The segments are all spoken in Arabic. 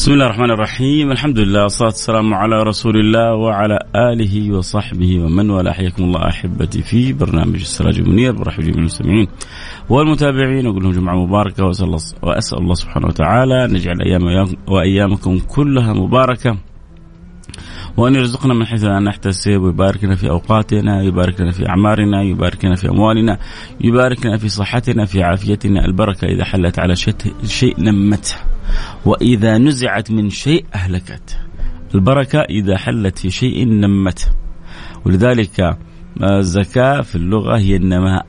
بسم الله الرحمن الرحيم الحمد لله والصلاة والسلام على رسول الله وعلى آله وصحبه ومن والاه حياكم الله أحبتي في برنامج السراج المنير برحب جميع المستمعين والمتابعين أقول لهم جمعة مباركة وأسأل الله, وأسأل الله سبحانه وتعالى أن يجعل أيام وأيامكم كلها مباركة وأن يرزقنا من حيث لا نحتسب ويبارك لنا في أوقاتنا يبارك لنا في أعمارنا يبارك لنا في أموالنا يبارك لنا في صحتنا في عافيتنا البركة إذا حلت على شيء, شيء نمته وإذا نزعت من شيء أهلكته البركة إذا حلت في شيء نمته ولذلك الزكاة في اللغة هي النماء.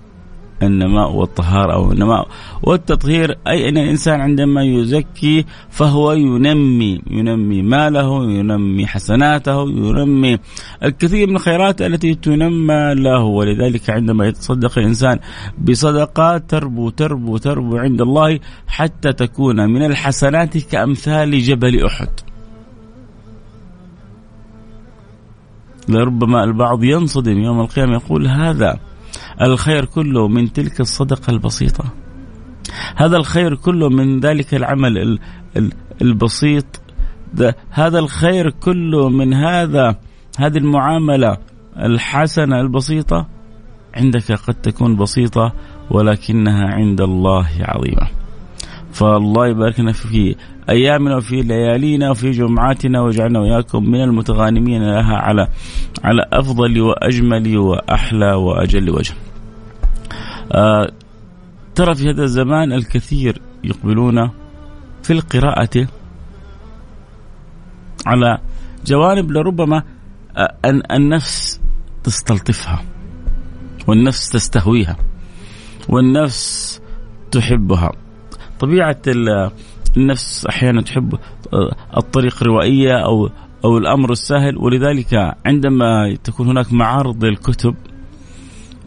النماء والطهارة أو النماء والتطهير أي أن الإنسان عندما يزكي فهو ينمي ينمي ماله ينمي حسناته ينمي الكثير من الخيرات التي تنمى له. ولذلك عندما يتصدق الإنسان بصدقة تربو تربو تربو عند الله حتى تكون من الحسنات كأمثال جبل أحد. لربما البعض ينصدم يوم القيامة يقول هذا الخير كله من تلك الصدقة البسيطة. هذا الخير كله من ذلك العمل البسيط. هذا الخير كله من هذا هذه المعاملة الحسنة البسيطة عندك قد تكون بسيطة ولكنها عند الله عظيمة. فالله يبارك لنا في أيامنا وفي ليالينا وفي جمعاتنا واجعلنا وإياكم من المتغانمين لها على على أفضل وأجمل وأحلى وأجل وجه. آه ترى في هذا الزمان الكثير يقبلون في القراءة على جوانب لربما النفس تستلطفها والنفس تستهويها والنفس تحبها طبيعة النفس أحيانا تحب آه، الطريق الروائية أو أو الأمر السهل ولذلك عندما تكون هناك معارض للكتب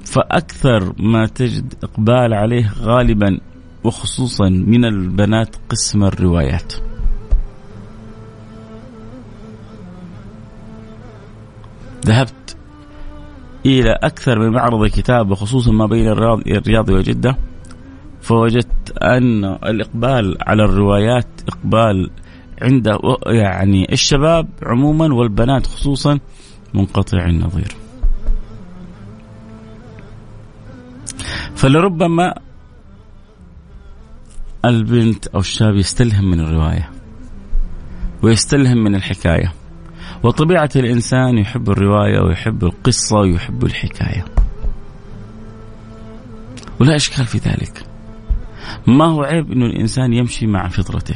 فأكثر ما تجد إقبال عليه غالبا وخصوصا من البنات قسم الروايات. ذهبت إلى أكثر من معرض كتاب وخصوصا ما بين الرياض وجدة. فوجدت أن الإقبال على الروايات إقبال عند يعني الشباب عموما والبنات خصوصا منقطع النظير. فلربما البنت أو الشاب يستلهم من الرواية ويستلهم من الحكاية. وطبيعة الإنسان يحب الرواية ويحب القصة ويحب الحكاية. ولا إشكال في ذلك. ما هو عيب أن الإنسان يمشي مع فطرته؟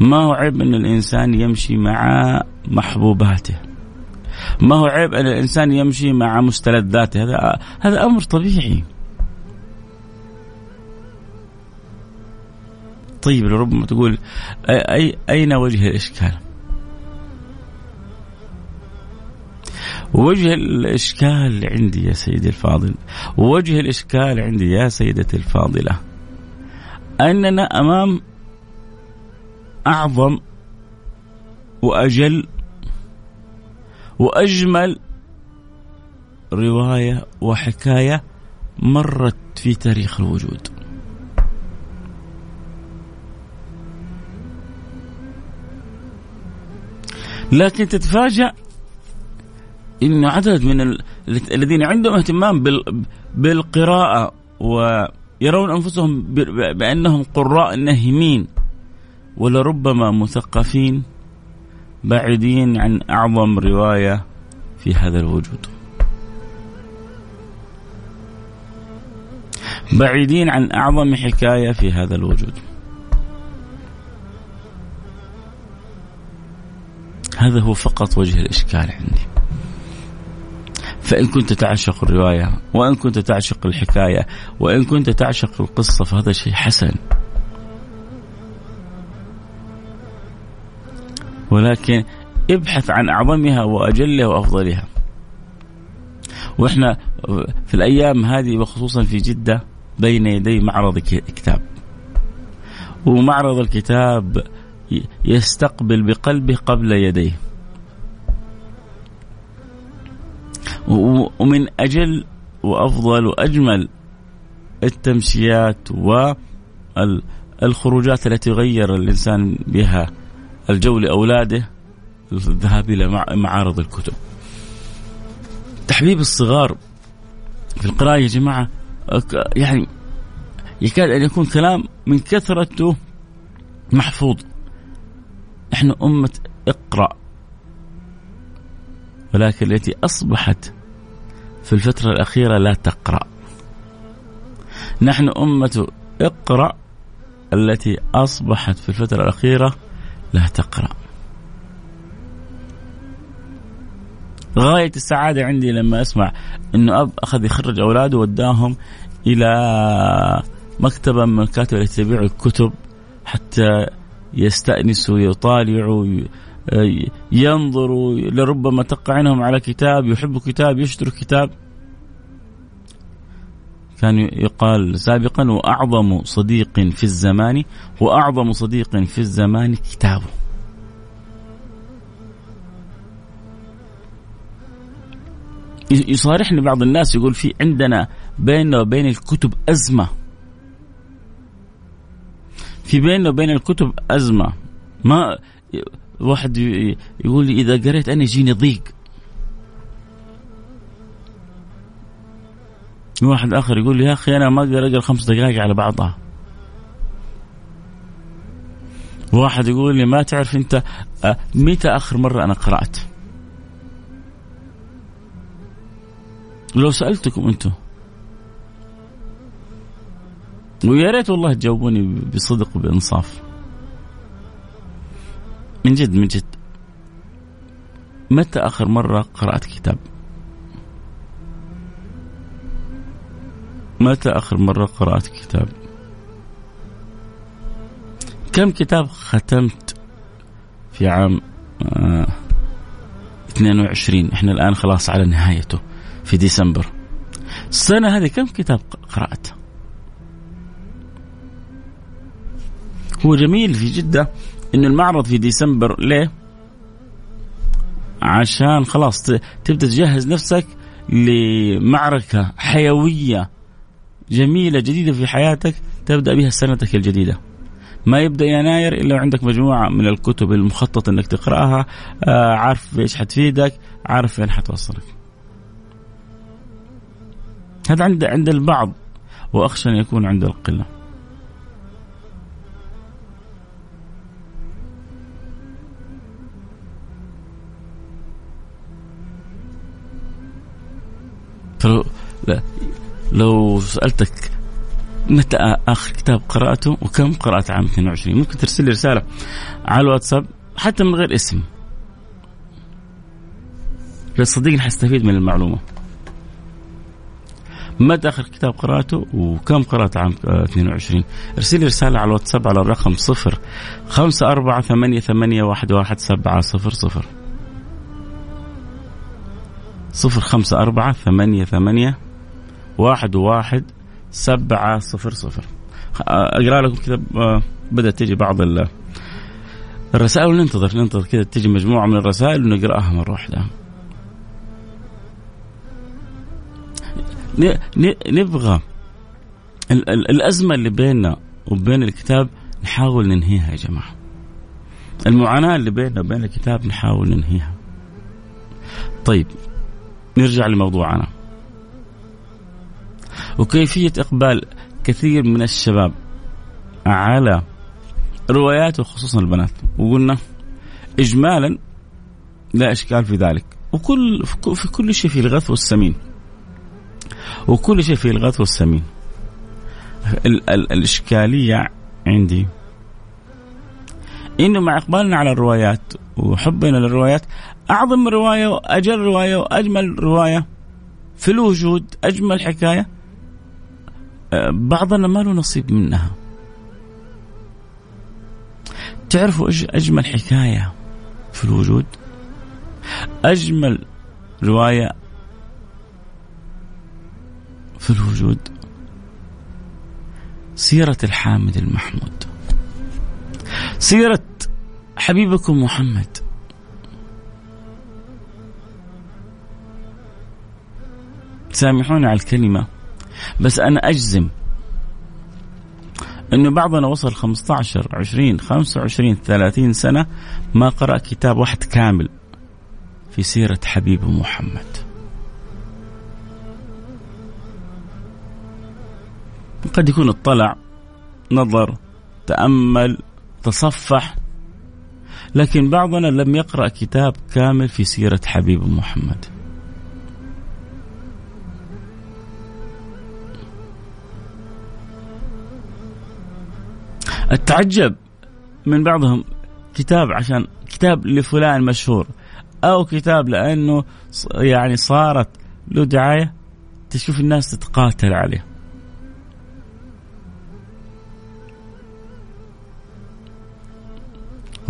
ما هو عيب أن الإنسان يمشي مع محبوباته؟ ما هو عيب أن الإنسان يمشي مع مستلذاته هذا هذا أمر طبيعي. طيب ربما تقول أي أين وجه الإشكال؟ وجه الإشكال عندي يا سيدي الفاضل. وجه الإشكال عندي يا سيدتي الفاضلة. أننا أمام أعظم وأجل وأجمل رواية وحكاية مرت في تاريخ الوجود. لكن تتفاجأ أن عدد من الذين عندهم اهتمام بالقراءة ويرون أنفسهم بأنهم قراء نهمين ولربما مثقفين بعيدين عن أعظم رواية في هذا الوجود. بعيدين عن أعظم حكاية في هذا الوجود. هذا هو فقط وجه الإشكال عندي. فإن كنت تعشق الرواية وإن كنت تعشق الحكاية وإن كنت تعشق القصة فهذا شيء حسن. ولكن ابحث عن أعظمها وأجلها وأفضلها. وإحنا في الأيام هذه وخصوصا في جدة بين يدي معرض كتاب ومعرض الكتاب يستقبل بقلبه قبل يديه. ومن أجل وأفضل وأجمل التمشيات والخروجات التي غير الإنسان بها الجو لأولاده الذهاب إلى معارض الكتب. تحبيب الصغار في القراءة يا جماعة يعني يكاد أن يكون كلام من كثرته محفوظ. إحنا أمة اقرأ. ولكن التي أصبحت في الفترة الأخيرة لا تقرأ. نحن أمة اقرأ التي أصبحت في الفترة الأخيرة لا تقرأ. غاية السعادة عندي لما أسمع أنه أب أخذ يخرج أولاده وداهم إلى مكتبة من المكاتب التي تبيع الكتب حتى يستأنسوا يطالعوا ينظروا لربما تقع عينهم على كتاب يحبوا كتاب يشتروا كتاب. كان يقال سابقا وأعظم صديق في الزمان وأعظم صديق في الزمان كتابه يصارحني بعض الناس يقول في عندنا بيننا وبين الكتب أزمة. في بيننا وبين الكتب أزمة. ما واحد يقول لي إذا قريت أنا يجيني ضيق. واحد آخر يقول لي يا أخي أنا ما أقدر أقرأ خمس دقائق على بعضها. واحد يقول لي ما تعرف آه، متى آخر مرة أنا قرأت؟ لو سألتكم أنتم. ويا ريت والله تجاوبوني بصدق وبإنصاف. من جد من جد. متى آخر مرة قرأت كتاب؟ متى آخر مرة قرأت كتاب؟ كم كتاب ختمت في عام آه 22 إحنا الآن خلاص على نهايته في ديسمبر. السنة هذه كم كتاب قرأت؟ هو جميل في جدة. إن المعرض في ديسمبر ليه عشان خلاص تبدأ تجهز نفسك لمعركة حيوية جميلة جديدة في حياتك تبدأ بها سنتك الجديدة. ما يبدأ يناير إلا وعندك مجموعة من الكتب المخطط إنك تقرأها آه عارف إيش حتفيدك عارف فين حتوصلك. هذا عند عند البعض وأخشى أن يكون عند القلة. فلو لو سألتك متى آخر كتاب قرأته وكم قرأت عام 22 ممكن ترسل لي رسالة على الواتساب حتى من غير اسم. صديقني حستفيد من المعلومة. متى آخر كتاب قرأته وكم قرأت عام 22 ارسل لي رسالة على الواتساب على الرقم 0 5 4 8 8 1 1 7 0 0 صفر خمسة أربعة ثمانية ثمانية واحد واحد سبعة صفر صفر. أقرأ لكم كذا آه، بدأت تجي بعض الرسائل. وننتظر ننتظر كذا تجي مجموعة من الرسائل ونقرأها مرة واحدة. نبغى الأزمة اللي بيننا وبين الكتاب نحاول ننهيها يا جماعة. المعاناة اللي بيننا وبين الكتاب نحاول ننهيها. طيب نرجع لموضوعنا. وكيفية إقبال كثير من الشباب على روايات وخصوصا البنات. وقلنا إجمالا لا إشكال في ذلك. وكل في كل شيء في الغث والسمين. وكل شيء في الغث والسمين. ال ال الإشكالية عندي إنه مع إقبالنا على الروايات وحبنا للروايات. أعظم رواية وأجل رواية وأجمل رواية في الوجود أجمل حكاية آه، بعضنا ما له نصيب منها. تعرفوا إيش أجمل حكاية في الوجود؟ أجمل رواية في الوجود سيرة الحامد المحمود. سيرة حبيبكم محمد. سامحوني على الكلمة بس أنا أجزم أنه بعضنا وصل 15 20 25 30 سنة ما قرأ كتاب واحد كامل في سيرة حبيب محمد. قد يكون اطلع نظر تأمل تصفح لكن بعضنا لم يقرأ كتاب كامل في سيرة حبيب محمد. التعجب من بعضهم كتاب عشان كتاب لفلان مشهور أو كتاب لأنه يعني صارت له دعاية تشوف الناس تتقاتل عليه.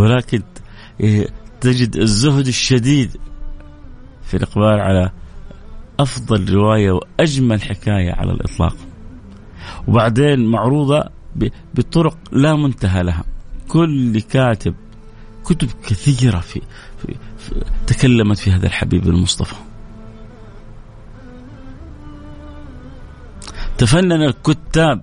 ولكن إيه، تجد الزهد الشديد في الإقبال على أفضل رواية وأجمل حكاية على الإطلاق. وبعدين معروضة بطرق لا منتهى لها. كل كاتب كتب كثيرة في, في, في تكلمت في هذا الحبيب المصطفى. تفنن الكتاب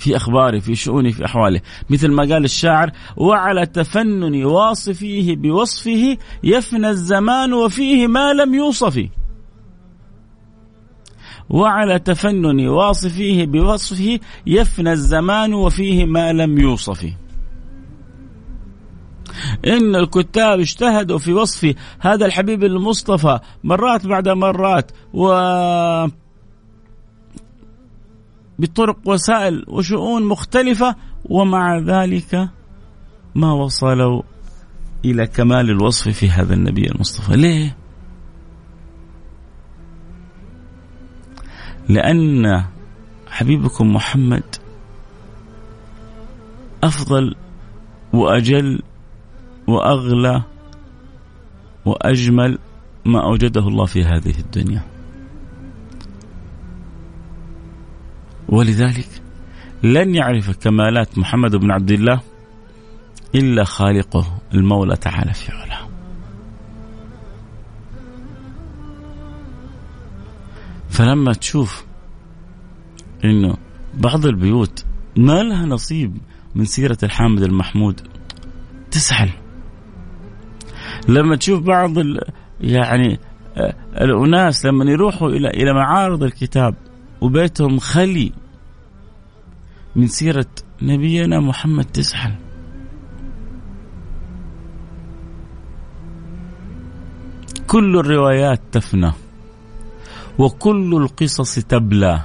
في أخباره في شؤونه في أحواله مثل ما قال الشاعر وعلى تفنن واصفيه بوصفه يفنى الزمان وفيه ما لم يوصف. وعلى تفنن واصفيه بوصفه يفنى الزمان وفيه ما لم يوصف. إن الكتاب اجتهدوا في وصف هذا الحبيب المصطفى مرات بعد مرات و بطرق وسائل وشؤون مختلفة ومع ذلك ما وصلوا إلى كمال الوصف في هذا النبي المصطفى ليه؟ لأن حبيبكم محمد أفضل وأجل وأغلى وأجمل ما أوجده الله في هذه الدنيا ولذلك لن يعرف كمالات محمد بن عبد الله إلا خالقه المولى تعالى في علاه. فلما تشوف إنه بعض البيوت ما لها نصيب من سيرة الحامد المحمود تسحل لما تشوف بعض يعني آه، الأناس لما يروحوا إلى إلى معارض الكتاب وبيتهم خلي من سيرة نبينا محمد تسحل كل الروايات تفنى وكل القصص تبلى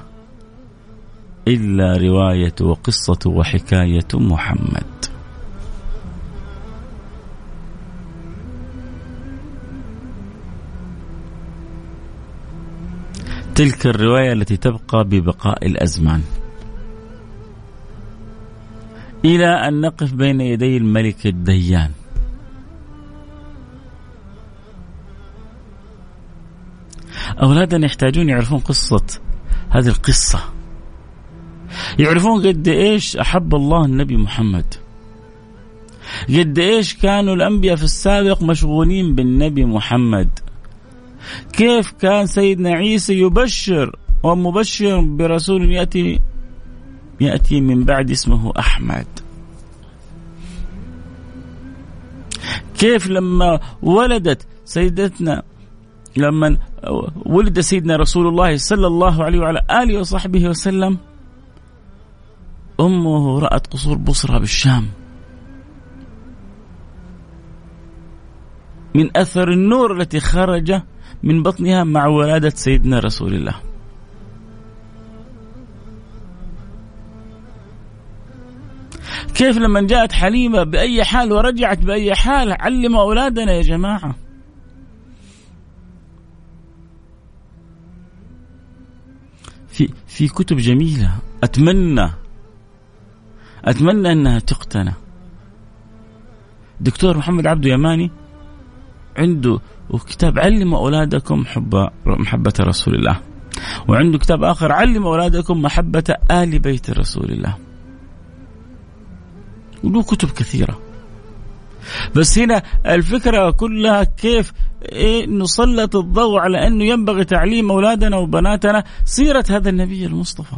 إلا رواية وقصة وحكاية محمد. تلك الرواية التي تبقى ببقاء الأزمان. إلى أن نقف بين يدي الملك الديان. أولادنا يحتاجون يعرفون قصة هذه القصة. يعرفون قد إيش أحب الله النبي محمد. قد إيش كانوا الأنبياء في السابق مشغولين بالنبي محمد. كيف كان سيدنا عيسى يبشر ومبشر برسول يأتي يأتي من بعد اسمه أحمد. كيف لما ولدت سيدتنا لما ولد سيدنا رسول الله صلى الله عليه وعلى آله وصحبه وسلم أمه رأت قصور بصرى بالشام. من أثر النور التي خرج من بطنها مع ولادة سيدنا رسول الله. كيف لما جاءت حليمة بأي حال ورجعت بأي حال علم أولادنا يا جماعة. في في كتب جميلة. أتمنى أتمنى أنها تقتنى دكتور محمد عبده يماني عنده كتاب علم أولادكم حب محبة رسول الله. وعنده كتاب آخر علم أولادكم محبة آل بيت رسول الله. وله كتب كثيرة. بس هنا الفكرة كلها كيف إيه نسلط الضوء على أنه ينبغي تعليم أولادنا وبناتنا سيرة هذا النبي المصطفى.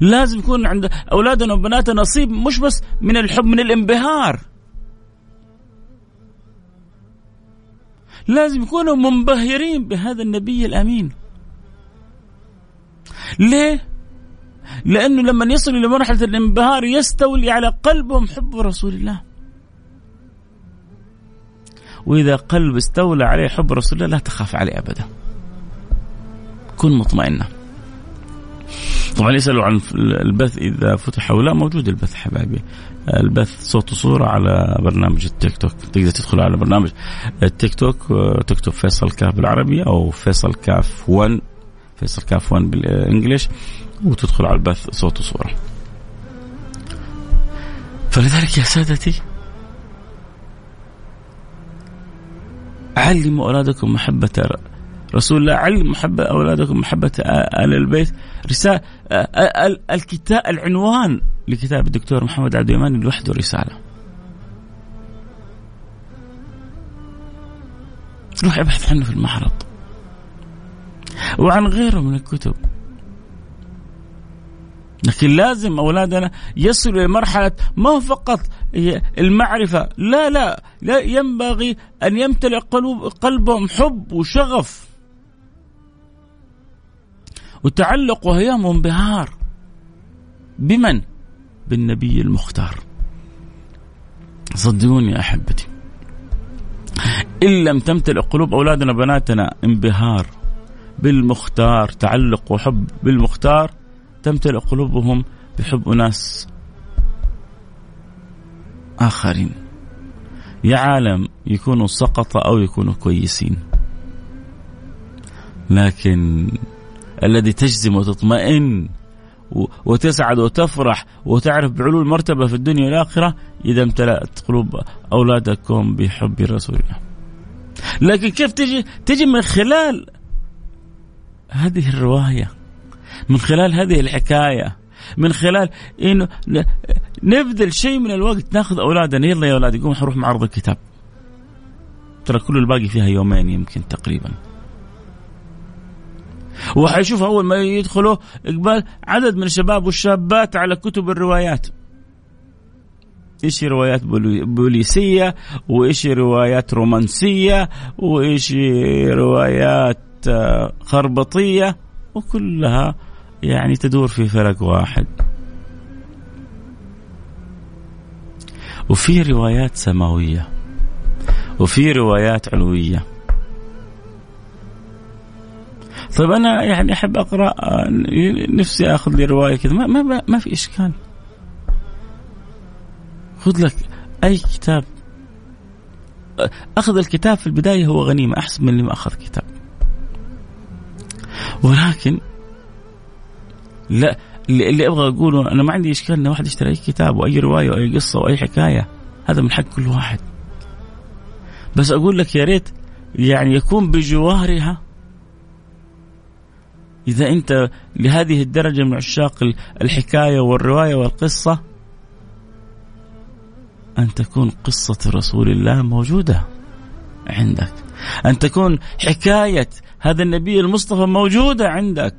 لازم يكون عند أولادنا وبناتنا نصيب مش بس من الحب من الانبهار. لازم يكونوا منبهرين بهذا النبي الأمين. ليه؟ لأنه لما يصلوا إلى مرحلة الانبهار يستولي على قلبهم حب رسول الله. وإذا قلب استولى عليه حب رسول الله لا تخاف عليه أبدا. كن مطمئنه طبعا يسألوا عن البث إذا فتح أو لا موجود البث حبايبي. البث صوت وصورة على برنامج التيك توك. تقدر تدخل على برنامج التيك توك تكتب فيصل كاف بالعربي أو فيصل كاف 1 فيصل كاف 1 بالانجلش وتدخل على البث صوت وصورة. فلذلك يا سادتي علموا أولادكم محبة رسول الله علم محبة أولادكم محبة آل البيت. رسالة الكتاب العنوان لكتاب الدكتور محمد عبد اليماني لوحده رسالة روح ابحث عنه في المعرض وعن غيره من الكتب. لكن لازم أولادنا يصلوا إلى مرحلة ما هو فقط المعرفة. لا لا لا ينبغي أن يمتلئ قلوب قلبهم حب وشغف. وتعلق وهيام وانبهار بمن؟ بالنبي المختار. صدقوني يا أحبتي. إن لم تمتلئ قلوب أولادنا وبناتنا انبهار. بالمختار تعلق وحب بالمختار تمتلئ قلوبهم بحب اناس آخرين. يا عالم يكونوا سقطة أو يكونوا كويسين. لكن الذي تجزم وتطمئن وتسعد وتفرح وتعرف بعلو المرتبة في الدنيا والآخرة إذا امتلأت قلوب أولادكم بحب رسول الله لكن كيف تجي تجي من خلال هذه الرواية من خلال هذه الحكاية من خلال إنه نبذل شيء من الوقت ناخذ أولادنا يلا يا أولاد قوم حنروح معرض الكتاب. ترى كل الباقي فيها يومين يمكن تقريبا. وحيشوف أول ما يدخلوا إقبال عدد من الشباب والشابات على كتب الروايات. إيش روايات بوليسية؟ وإيش روايات رومانسية؟ وإيش روايات خربطية وكلها يعني تدور في فلك واحد. وفي روايات سماوية وفي روايات علوية. طيب أنا يعني أحب أقرأ نفسي آخذ لي رواية كذا. ما, ما, ما في إشكال. خذ لك أي كتاب. أخذ الكتاب في البداية هو غنيمة أحسن من اللي ما أخذ كتاب. ولكن لا اللي أبغى أقوله أنا ما عندي إشكال إن واحد يشتري أي كتاب وأي رواية وأي قصة وأي حكاية. هذا من حق كل واحد. بس أقول لك يا ريت يعني يكون بجوارها. إذا أنت لهذه الدرجة من عشاق الحكاية والرواية والقصة أن تكون قصة رسول الله موجودة عندك. أن تكون حكاية هذا النبي المصطفى موجودة عندك.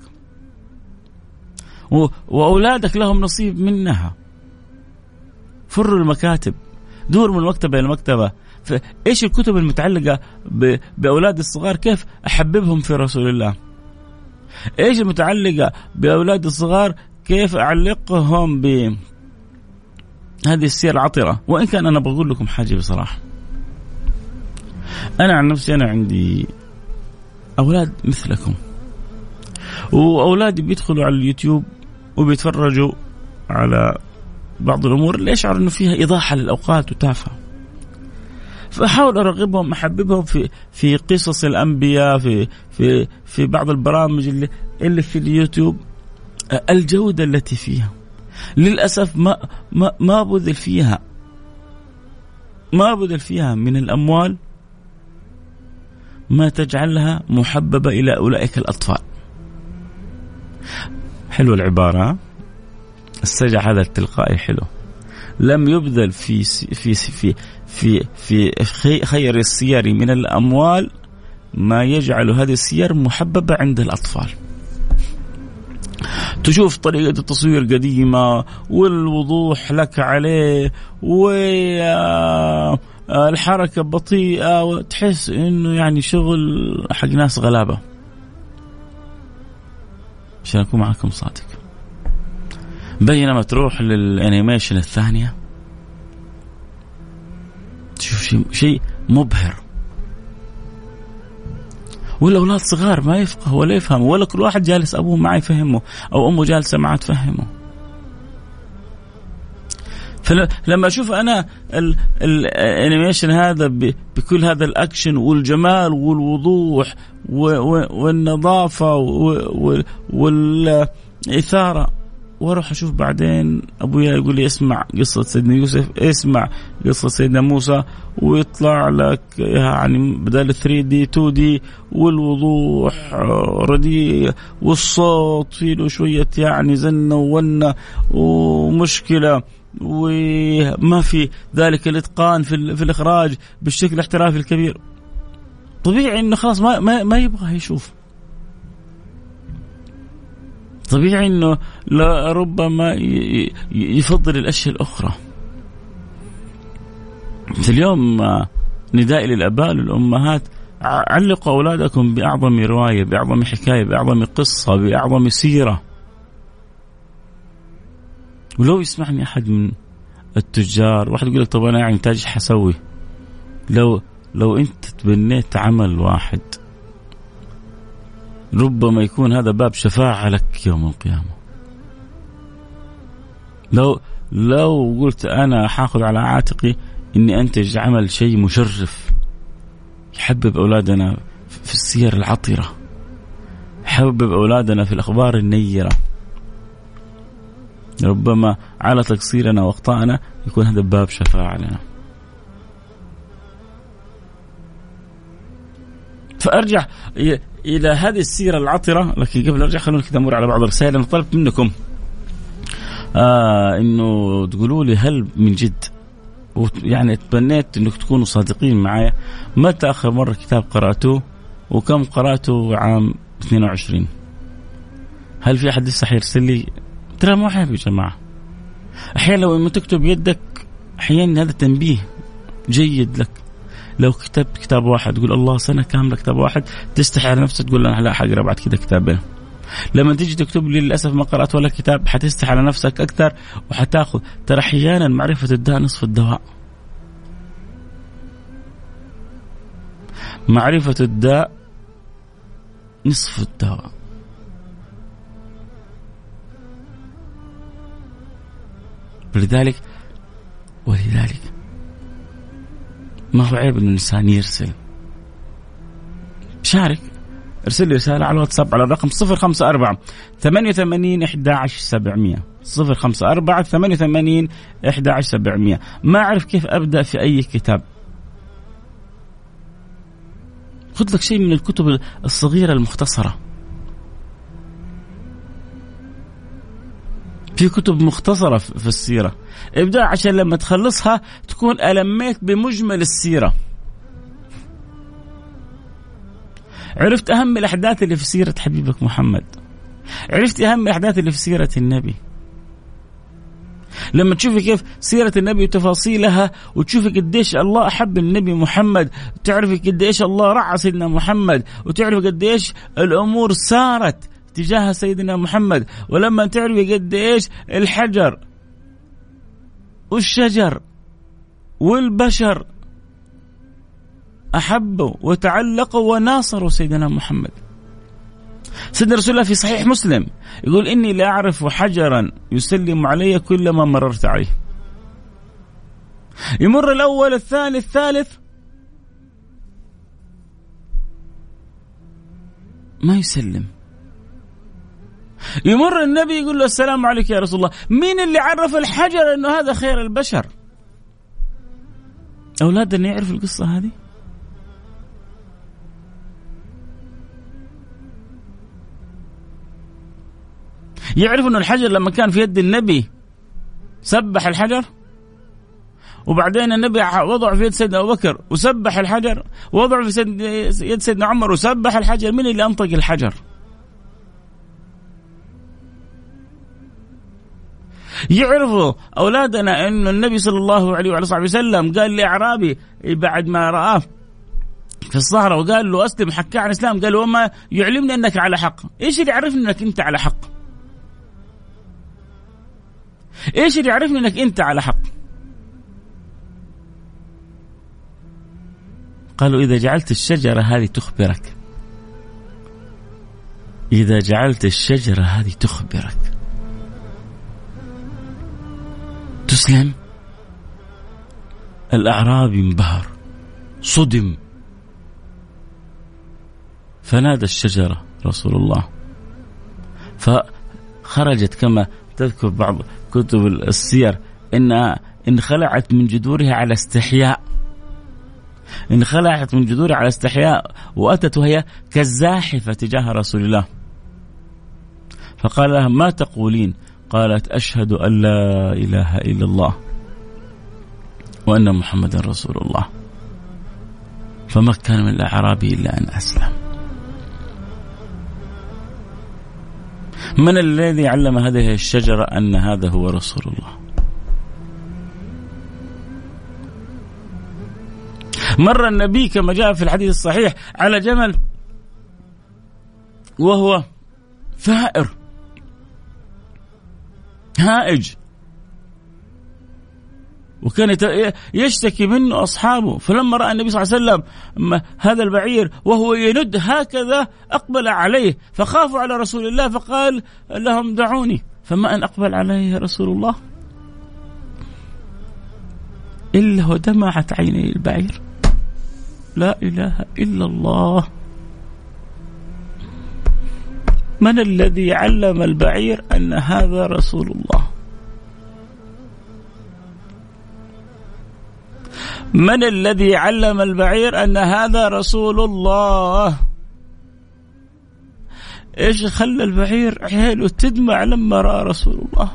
وأولادك لهم نصيب منها. فروا المكاتب دور من مكتبة إلى مكتبة. إيش الكتب المتعلقة بأولاد الصغار؟ كيف أحببهم في رسول الله؟ إيش المتعلقة بأولاد الصغار؟ كيف أعلقهم ب هذه السير العطره وإن كان أنا بقول لكم حاجة بصراحة. أنا عن نفسي أنا عندي أولاد مثلكم وأولادي بيدخلوا على اليوتيوب وبيتفرجوا على بعض الأمور اللي أشعر إنه فيها ايضاح للأوقات وتافهة. فأحاول أرغبهم أحببهم في في قصص الأنبياء في في في بعض البرامج اللي اللي في اليوتيوب الجودة التي فيها. للأسف ما ما ما بذل فيها ما بذل فيها من الأموال ما تجعلها محببة إلى أولئك الأطفال. حلو العبارة السجع هذا التلقائي حلو لم يبذل في في في في في خير السير من الأموال ما يجعل هذه السير محببة عند الأطفال. تشوف طريقة التصوير قديمة والوضوح لك عليه والحركة بطيئة وتحس إنه يعني شغل حق ناس غلابة. عشان أكون معكم صادق. بينما تروح للأنيميشن الثانية تشوف شيء شيء مبهر والأولاد صغار ما يفقه ولا يفهم ولا كل واحد جالس أبوه معه يفهمه أو أمه جالسة معه تفهمه فلما أشوف أنا ال animation هذا بكل هذا الأكشن والجمال والوضوح والنظافة والإثارة وأروح أشوف بعدين ابويا يقول لي اسمع قصة سيدنا يوسف اسمع قصة سيدنا موسى ويطلع لك يعني بدل 3D 2D والوضوح رديء والصوت فيه له شوية يعني زنة وونة ومشكلة. وما في ذلك الإتقان في, في الإخراج بالشكل الاحترافي الكبير. طبيعي إنه خلاص ما ما, ما يبغى يشوف. طبيعي إنه ربما يفضل الأشياء الأخرى. اليوم ندائي للأباء للأمهات علقوا أولادكم بأعظم رواية بأعظم حكاية بأعظم قصة بأعظم سيرة. ولو يسمعني أحد من التجار واحد يقول لك طب أنا يعني تاج حسوي. لو لو أنت تبنيت عمل واحد ربما يكون هذا باب شفاعة لك يوم القيامة. لو لو قلت أنا حاخذ على عاتقي إني أنتج عمل شيء مشرف يحبب أولادنا في السير العطرة يحبب أولادنا في الأخبار النيرة. ربما على تقصيرنا واخطائنا يكون هذا باب شفاعة لنا فأرجع إلى هذه السيرة العطرة لكن قبل أرجع خلونا كذا أمر على بعض الرسائل. أنا طلبت منكم آه إنه تقولوا لي هل من جد يعني تمنيت إنك تكونوا صادقين معايا؟ متى آخر مرة كتاب قرأتوه؟ وكم قرأته عام 22 هل في أحد لسه حيرسل لي؟ ترى مو عيب يا جماعة. أحيانا لو لما تكتب يدك أحيانا هذا تنبيه جيد لك. لو كتبت كتاب واحد تقول الله سنة كاملة كتاب واحد تستحي على نفسك تقول أنا لا حقرا بعد كذا كتابين لما تيجي تكتب لي للأسف ما قرأت ولا كتاب حتستحي على نفسك أكثر وحتأخذ. ترى أحيانا معرفة الداء نصف الدواء. معرفة الداء نصف الدواء. ولذلك ولذلك ما هو عيب ان الإنسان يرسل؟ شارك. ارسل لي رسالة على الواتساب على الرقم 054 88 11 700 054 88 11 700 ما أعرف كيف أبدأ في أي كتاب. خذ لك شيء من الكتب الصغيرة المختصرة. في كتب مختصرة في السيرة. ابدأ عشان لما تخلصها تكون ألميت بمجمل السيرة. عرفت أهم الأحداث اللي في سيرة حبيبك محمد؟ عرفت أهم الأحداث اللي في سيرة النبي؟ لما تشوفي كيف سيرة النبي وتفاصيلها وتشوفي قديش الله أحب النبي محمد تعرفي قديش الله رعى سيدنا محمد وتعرفي قديش الأمور سارت تجاه سيدنا محمد. ولما تعرفي قديش الحجر والشجر والبشر أحبوا وتعلقوا وناصروا سيدنا محمد. سيدنا رسول الله في صحيح مسلم يقول إني لا أعرف حجرا يسلم علي كلما مررت عليه. يمر الأول الثاني الثالث. ما يسلم. يمر النبي يقول له السلام عليك يا رسول الله. مين اللي عرف الحجر إنه هذا خير البشر؟ اولادنا يعرفوا القصة هذه؟ يعرف إنه الحجر لما كان في يد النبي سبح الحجر؟ وبعدين النبي وضعه في يد سيدنا أبو بكر وسبح الحجر وضعه في يد سيدنا عمر وسبح الحجر. من اللي أنطق الحجر؟ يعرفوا أولادنا إنه النبي صلى الله عليه وعلى صحبه وسلم قال لأعرابي بعد ما رآه في الصحراء وقال له اسلم حكى عن الإسلام. قال وما يعلمني أنك على حق. إيش اللي يعرفني أنك أنت على حق؟ إيش اللي يعرفني أنك أنت على حق؟ قالوا إذا جعلت الشجرة هذه تخبرك. إذا جعلت الشجرة هذه تخبرك. تسلم؟ الأعرابي انبهر صدم. فنادى الشجرة رسول الله. فخرجت كما تذكر بعض كتب السير إنها انخلعت من جذورها على استحياء. انخلعت من جذورها على استحياء وأتت وهي كالزاحفة تجاه رسول الله. فقال لها ما تقولين قالت أشهد أن لا إله إلا الله وأن محمدا رسول الله. فما كان من الأعرابي إلا أن أسلم. من الذي علم هذه الشجرة أن هذا هو رسول الله؟ مر النبي كما جاء في الحديث الصحيح على جمل وهو ثائر هائج وكان يشتكي منه أصحابه. فلما رأى النبي صلى الله عليه وسلم هذا البعير وهو يند هكذا أقبل عليه فخافوا على رسول الله فقال لهم دعوني. فما أن أقبل عليه رسول الله؟ إلا ودمعت عيني البعير. لا إله إلا الله. من الذي علم البعير أن هذا رسول الله؟ من الذي علم البعير أن هذا رسول الله؟ إيش خلى البعير عينه تدمع لما رأى رسول الله؟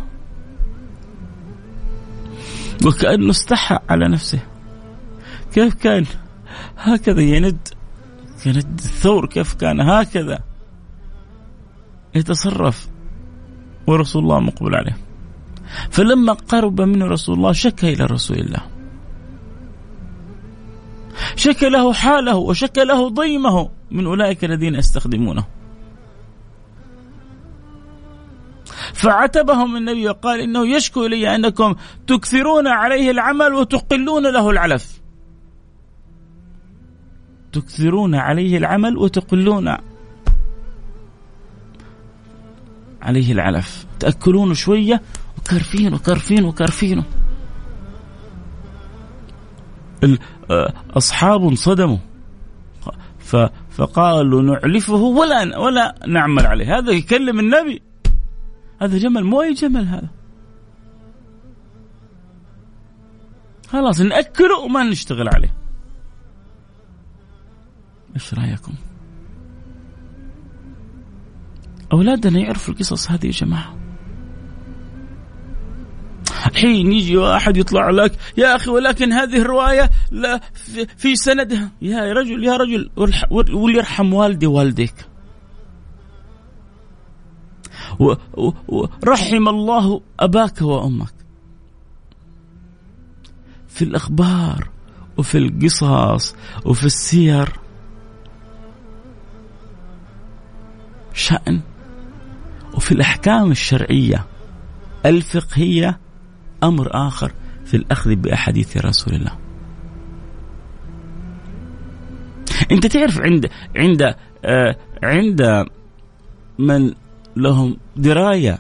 وكأنه استحى على نفسه. كيف كان؟ هكذا يند. يند الثور كيف كان؟ هكذا. يتصرف ورسول الله مقبل عليه. فلما قرب منه رسول الله شكى إلى رسول الله. شكى له حاله وشكى له ضيمه من أولئك الذين يستخدمونه. فعتبهم النبي وقال إنه يشكو إلي أنكم تكثرون عليه العمل وتقلون له العلف. تكثرون عليه العمل وتقلون عليه العلف. تأكلونه شوية وكرفين وكرفين وكرفينه آه، أصحاب انصدموا فقالوا نعلفه ولا ولا نعمل عليه. هذا يكلم النبي. هذا جمل مو أي جمل هذا. خلاص نأكله وما نشتغل عليه. إيش رأيكم؟ أولادنا يعرفوا القصص هذه يا جماعة. حين يجي واحد يطلع لك يا أخي ولكن هذه الرواية لا في سندها. يا رجل يا رجل وليرحم والدي والديك. ورحم الله أباك وأمك. في الأخبار وفي القصص وفي السير. شأن وفي الأحكام الشرعية الفقهية أمر آخر في الأخذ بأحاديث رسول الله. أنت تعرف عند عند آه عند من لهم دراية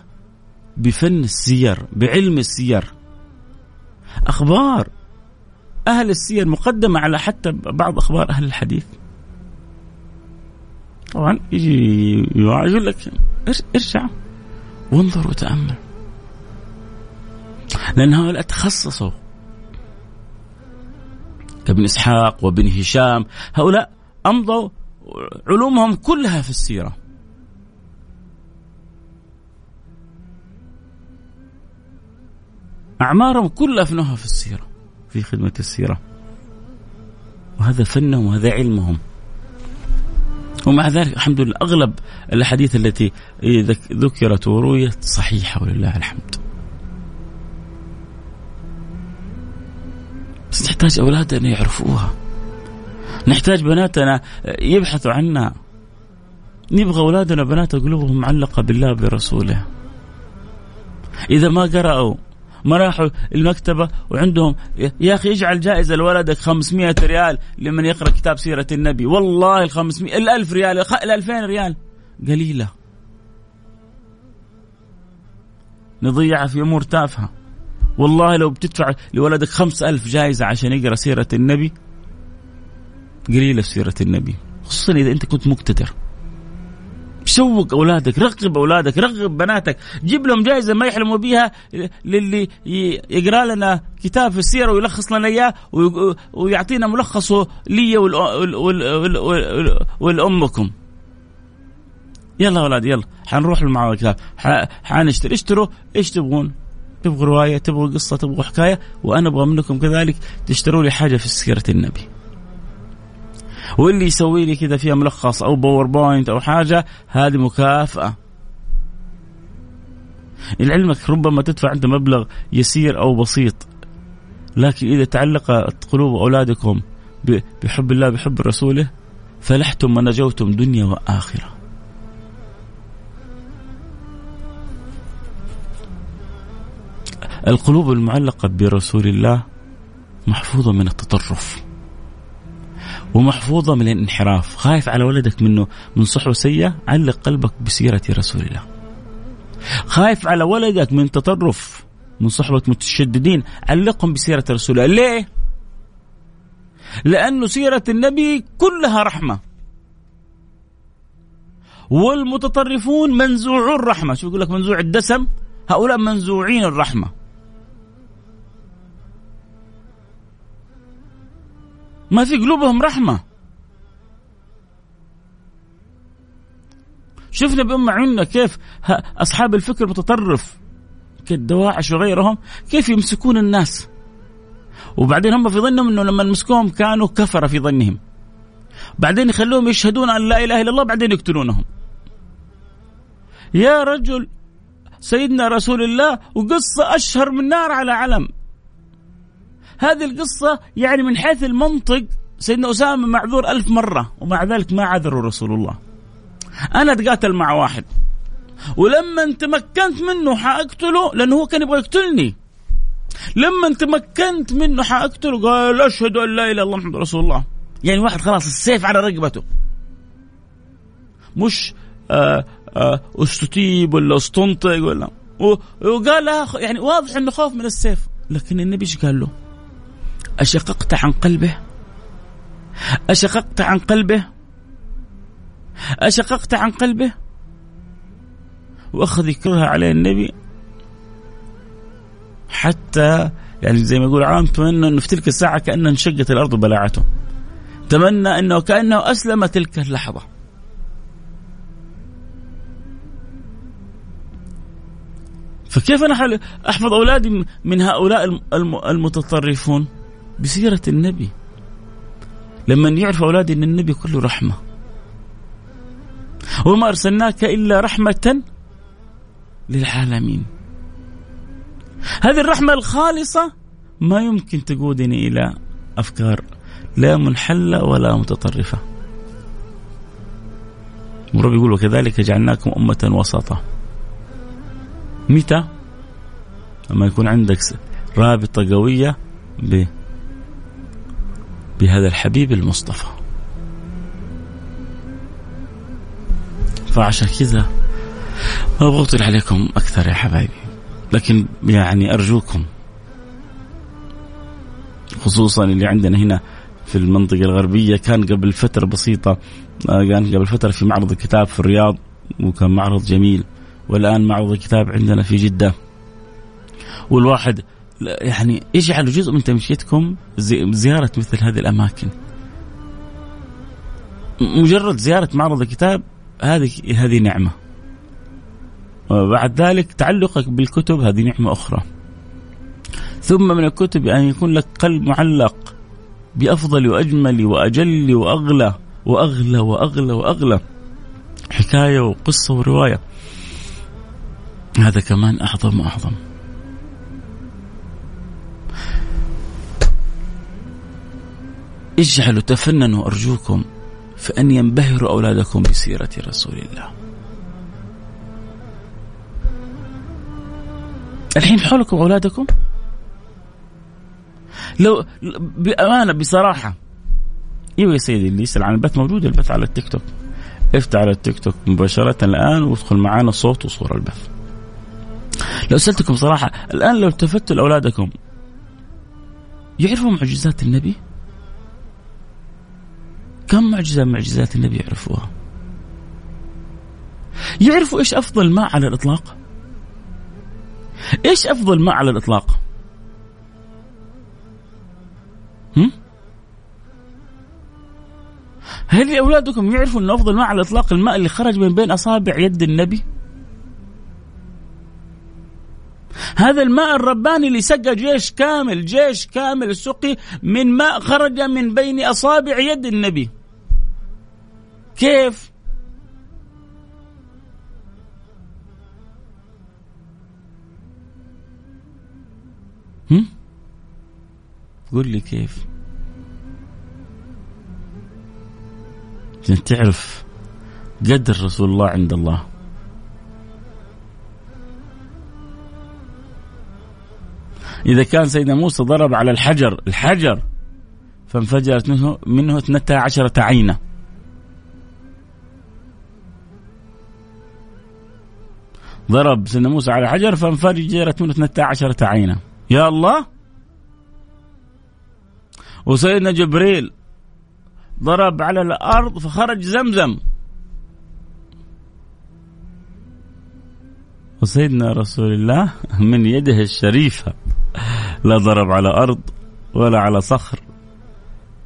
بفن السير بعلم السير. أخبار أهل السير مقدمة على حتى بعض أخبار أهل الحديث. طبعا يجي يقول لك ارجع وانظر وتأمل. لأن هؤلاء تخصصوا. كابن إسحاق وابن هشام هؤلاء أمضوا علومهم كلها في السيرة. أعمارهم كلها أفنوها في السيرة في خدمة السيرة. وهذا فنهم وهذا علمهم. ومع ذلك الحمد لله أغلب الأحاديث التي ذكرت ورويت صحيحة ولله الحمد. بس نحتاج أولادنا يعرفوها. نحتاج بناتنا يبحثوا عنها. نبغى أولادنا بنات قلوبهم معلقة بالله برسوله إذا ما قرأوا ما راحوا المكتبة وعندهم يا أخي اجعل جائزة لولدك 500 ريال لمن يقرأ كتاب سيرة النبي. والله ال 500 ال 1000 ريال ال 2000 ريال. قليلة. نضيعها في أمور تافهة. والله لو بتدفع لولدك خمس ألف جائزة عشان يقرأ سيرة النبي قليلة في سيرة النبي. خصوصا إذا أنت كنت مقتدر. شوق أولادك رغب أولادك رغب بناتك. جيب لهم جائزة ما يحلموا بها للي يقرأ لنا كتاب في السيرة ويلخص لنا إياه ويعطينا ملخصه لي ولأمكم. يلا أولاد يلا حنروح مع الكتاب. حنشتري. اشتروا. إيش تبغون؟ تبغوا رواية تبغوا قصة تبغوا حكاية وأنا أبغى منكم كذلك تشتروا لي حاجة في سيرة النبي. واللي يسوي لي كذا فيها ملخص أو باوربوينت أو حاجة هذه مكافأة. لعلمك ربما تدفع انت مبلغ يسير أو بسيط لكن إذا تعلقت قلوب أولادكم بحب الله بحب رسوله فلحتم ونجوتم دنيا وآخرة. القلوب المعلقة برسول الله محفوظة من التطرف. ومحفوظة من الانحراف. خايف على ولدك منه من صحوة سيئة علق قلبك بسيرة رسول الله. خايف على ولدك من تطرف من صحبة متشددين علقهم بسيرة رسول الله. ليه؟ لأنه سيرة النبي كلها رحمة. والمتطرفون منزوعو الرحمة. شو يقول لك منزوع الدسم؟ هؤلاء منزوعين الرحمة. ما في قلوبهم رحمة. شفنا بأم عيوننا كيف أصحاب الفكر المتطرف كالدواعش وغيرهم كيف يمسكون الناس. وبعدين هم في ظنهم إنه لما مسكوهم كانوا كفر في ظنهم. بعدين يخلوهم يشهدون أن لا إله إلا الله بعدين يقتلونهم. يا رجل سيدنا رسول الله وقصة أشهر من نار على علم. هذه القصة يعني من حيث المنطق سيدنا أسامة معذور ألف مرة ومع ذلك ما عذروا رسول الله. أنا أتقاتل مع واحد ولما تمكنت منه حأقتله لأنه هو كان يبغى يقتلني. لما تمكنت منه حأقتله قال أشهد أن لا إله إلا الله محمد رسول الله. يعني واحد خلاص السيف على رقبته. مش آه آه استتيب ولا أستنطق ولا وقال يعني واضح إنه خوف من السيف. لكن النبي إيش قال له؟ أشققت عن قلبه؟ أشققت عن قلبه؟ أشققت عن قلبه؟ وأخذ يكرها عليه النبي. حتى يعني زي ما يقول عام تمنى أنه في تلك الساعة كأن انشقت الأرض بلعته تمنى إنه كأنه أسلم تلك اللحظة. فكيف أنا أحفظ أولادي من هؤلاء المتطرفون؟ بسيرة النبي. لما يعرف اولادي إن النبي كله رحمة. وما أرسلناك إلا رحمة للعالمين. هذه الرحمة الخالصة ما يمكن تقودني إلى أفكار لا منحلة ولا متطرفة. ورب يقول وكذلك جعلناكم أمة وسطا. متى؟ لما يكون عندك رابطة قوية ب بهذا الحبيب المصطفى. فعشان كذا ما بطل عليكم أكثر يا حبايبي لكن يعني أرجوكم خصوصا اللي عندنا هنا في المنطقة الغربية. كان قبل فترة بسيطة آه، كان قبل فترة في معرض الكتاب في الرياض وكان معرض جميل والآن معرض الكتاب عندنا في جدة. والواحد يعني اجعلوا جزء من تمشيتكم زيارة مثل هذه الأماكن. مجرد زيارة معرض الكتاب هذه هذه نعمة. وبعد ذلك تعلقك بالكتب هذه نعمة أخرى. ثم من الكتب أن يكون لك قلب معلق بأفضل وأجمل وأجل وأغلى وأغلى وأغلى وأغلى. حكاية وقصة ورواية. هذا كمان أعظم وأعظم. اجعلوا تفننوا أرجوكم في أن ينبهروا أولادكم بسيرة رسول الله. الحين حولكم أولادكم؟ لو بأمانة بصراحة. إيوه يا سيدي اللي يسأل عن البث موجود البث على التيك توك. افتح على التيك توك مباشرة الآن وادخل معنا صوت وصورة البث. لو سألتكم صراحة الآن لو التفتوا لأولادكم يعرفوا معجزات النبي؟ كم معجزة معجزات النبي يعرفوها؟ يعرفوا إيش أفضل ماء على الإطلاق؟ إيش أفضل ماء على الإطلاق؟ هم؟ هل أولادكم يعرفوا ان أفضل ماء على الإطلاق الماء اللي خرج من بين أصابع يد النبي؟ هذا الماء الرباني اللي سقى جيش كامل جيش كامل سقي من ماء خرج من بين أصابع يد النبي كيف؟ هم؟ قول لي كيف؟ عشان تعرف قدر رسول الله عند الله. إذا كان سيدنا موسى ضرب على الحجر الحجر فانفجرت منه منه اثنتا عشرة عينة ضرب سيدنا موسى على حجر فانفجرت منه اثنتا عشرة عينة يا الله! وسيدنا جبريل ضرب على الأرض فخرج زمزم. وسيدنا رسول الله من يده الشريفة لا ضرب على أرض ولا على صخر.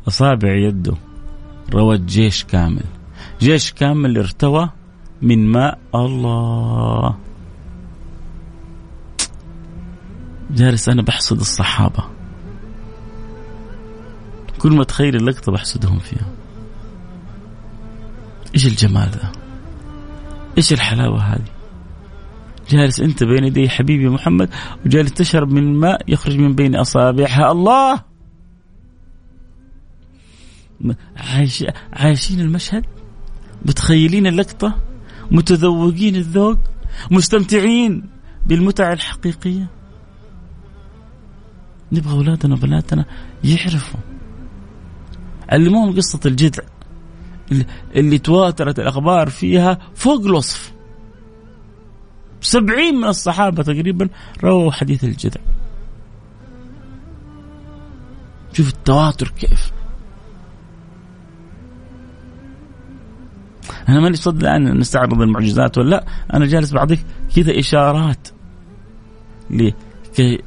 أصابع يده روت جيش كامل. جيش كامل ارتوى من ماء الله. جالس أنا بحسد الصحابة. كل ما تخيل اللقطة بحسدهم فيها. إيش الجمال ذا إيش الحلاوة هذه؟ جالس أنت بين يدي حبيبي محمد وجالس تشرب من ماء يخرج من بين أصابعها. الله! عايش عايشين المشهد؟ متخيلين اللقطة؟ متذوقين الذوق؟ مستمتعين بالمتعة الحقيقية؟ نبغى أولادنا وبناتنا يعرفوا. علموهم قصة الجذع. اللي تواترت الأخبار فيها فوق الوصف. سبعين من الصحابة تقريبا رووا حديث الجذع. شوف التواتر كيف. أنا ماني صد الآن نستعرض المعجزات ولا لأ. أنا جالس بعطيك كذا إشارات. ليه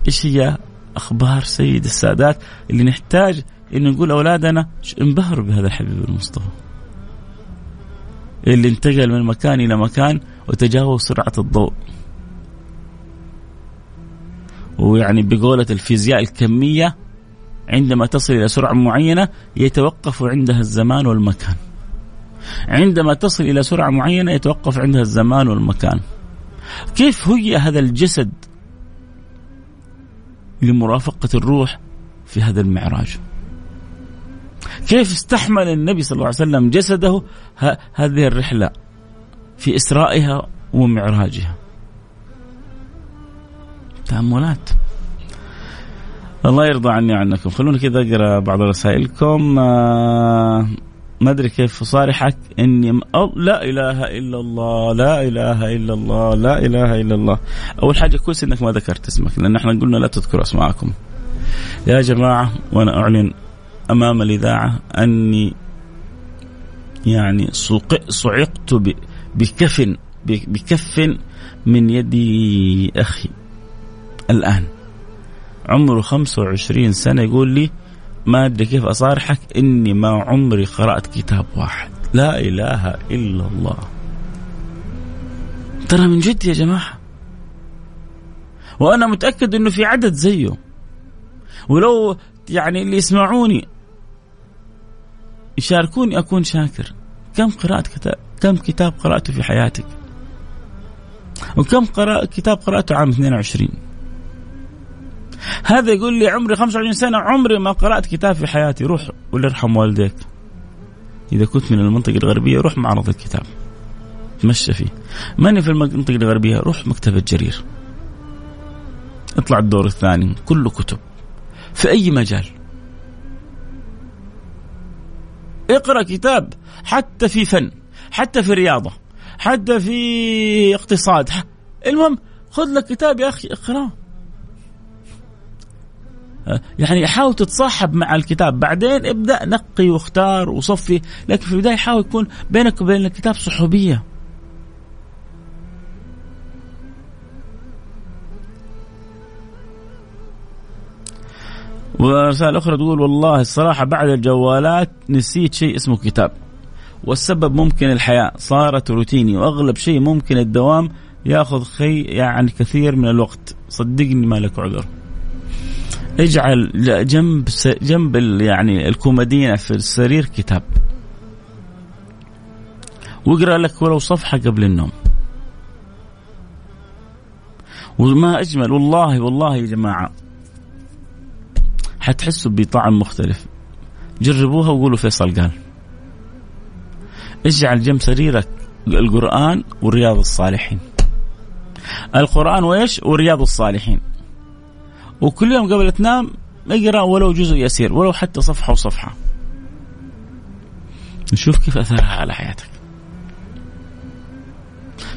إيش هي أخبار سيد السادات اللي نحتاج إن نقول أولادنا انبهروا بهذا الحبيب المصطفى. اللي انتقل من مكان إلى مكان وتجاوز سرعة الضوء. ويعني بقولة الفيزياء الكمية عندما تصل إلى سرعة معينة يتوقف عندها الزمان والمكان. عندما تصل إلى سرعة معينة يتوقف عندها الزمان والمكان. كيف هي هذا الجسد لمرافقة الروح في هذا المعراج. كيف استحمل النبي صلى الله عليه وسلم جسده هذه الرحلة في إسرائها ومعراجها؟ تأملات. الله يرضى عني عنكم خلونا كذا أقرأ بعض رسائلكم. آه ما أدري كيف أصارحك إني لا إله إلا الله لا إله إلا الله لا إله إلا الله. أول حاجة كويس إنك ما ذكرت اسمك لأن إحنا قلنا لا تذكروا أسماءكم. يا جماعة وأنا أعلن أمام الإذاعة أني يعني صعقت بكف بكف من يد أخي. الآن عمره 25 سنة يقول لي ما ادري كيف أصارحك؟ إني ما عمري قرأت كتاب واحد. لا إله إلا الله. ترى من جد يا جماعة. وأنا متأكد إنه في عدد زيه. ولو يعني اللي يسمعوني يشاركوني أكون شاكر. كم قرأت كتاب؟ كم كتاب قرأته في حياتك؟ وكم قرأ كتاب قرأته عام 22 هذا يقول لي عمري 25 سنة عمري ما قرأت كتاب في حياتي. روح ولا يرحم والديك. إذا كنت من المنطقة الغربية روح معرض الكتاب. تمشى فيه. ماني في المنطقة الغربية روح مكتبة جرير. اطلع الدور الثاني كله كتب. في أي مجال؟ اقرأ كتاب حتى في فن حتى في رياضة حتى في اقتصاد. المهم خذ لك كتاب يا أخي اقرأه. يعني حاول تتصاحب مع الكتاب. بعدين ابدأ نقي واختار وصفي. لكن في البداية حاول يكون بينك وبين الكتاب صحوبية. ورسالة أخرى تقول والله الصراحة بعد الجوالات نسيت شيء اسمه كتاب. والسبب ممكن الحياة. صارت روتيني وأغلب شيء ممكن الدوام ياخذ خي يعني كثير من الوقت. صدقني ما لك عذر. اجعل جنب جنب يعني الكومادينة في السرير كتاب. واقرأ لك ولو صفحة قبل النوم. وما أجمل والله والله يا جماعة. حتحسوا بطعم مختلف. جربوها وقولوا فيصل قال. اجعل جنب سريرك القرآن ورياض الصالحين. القرآن وإيش؟ ورياض الصالحين. وكل يوم قبل تنام اقرأ ولو جزء يسير ولو حتى صفحة وصفحة. نشوف كيف أثرها على حياتك.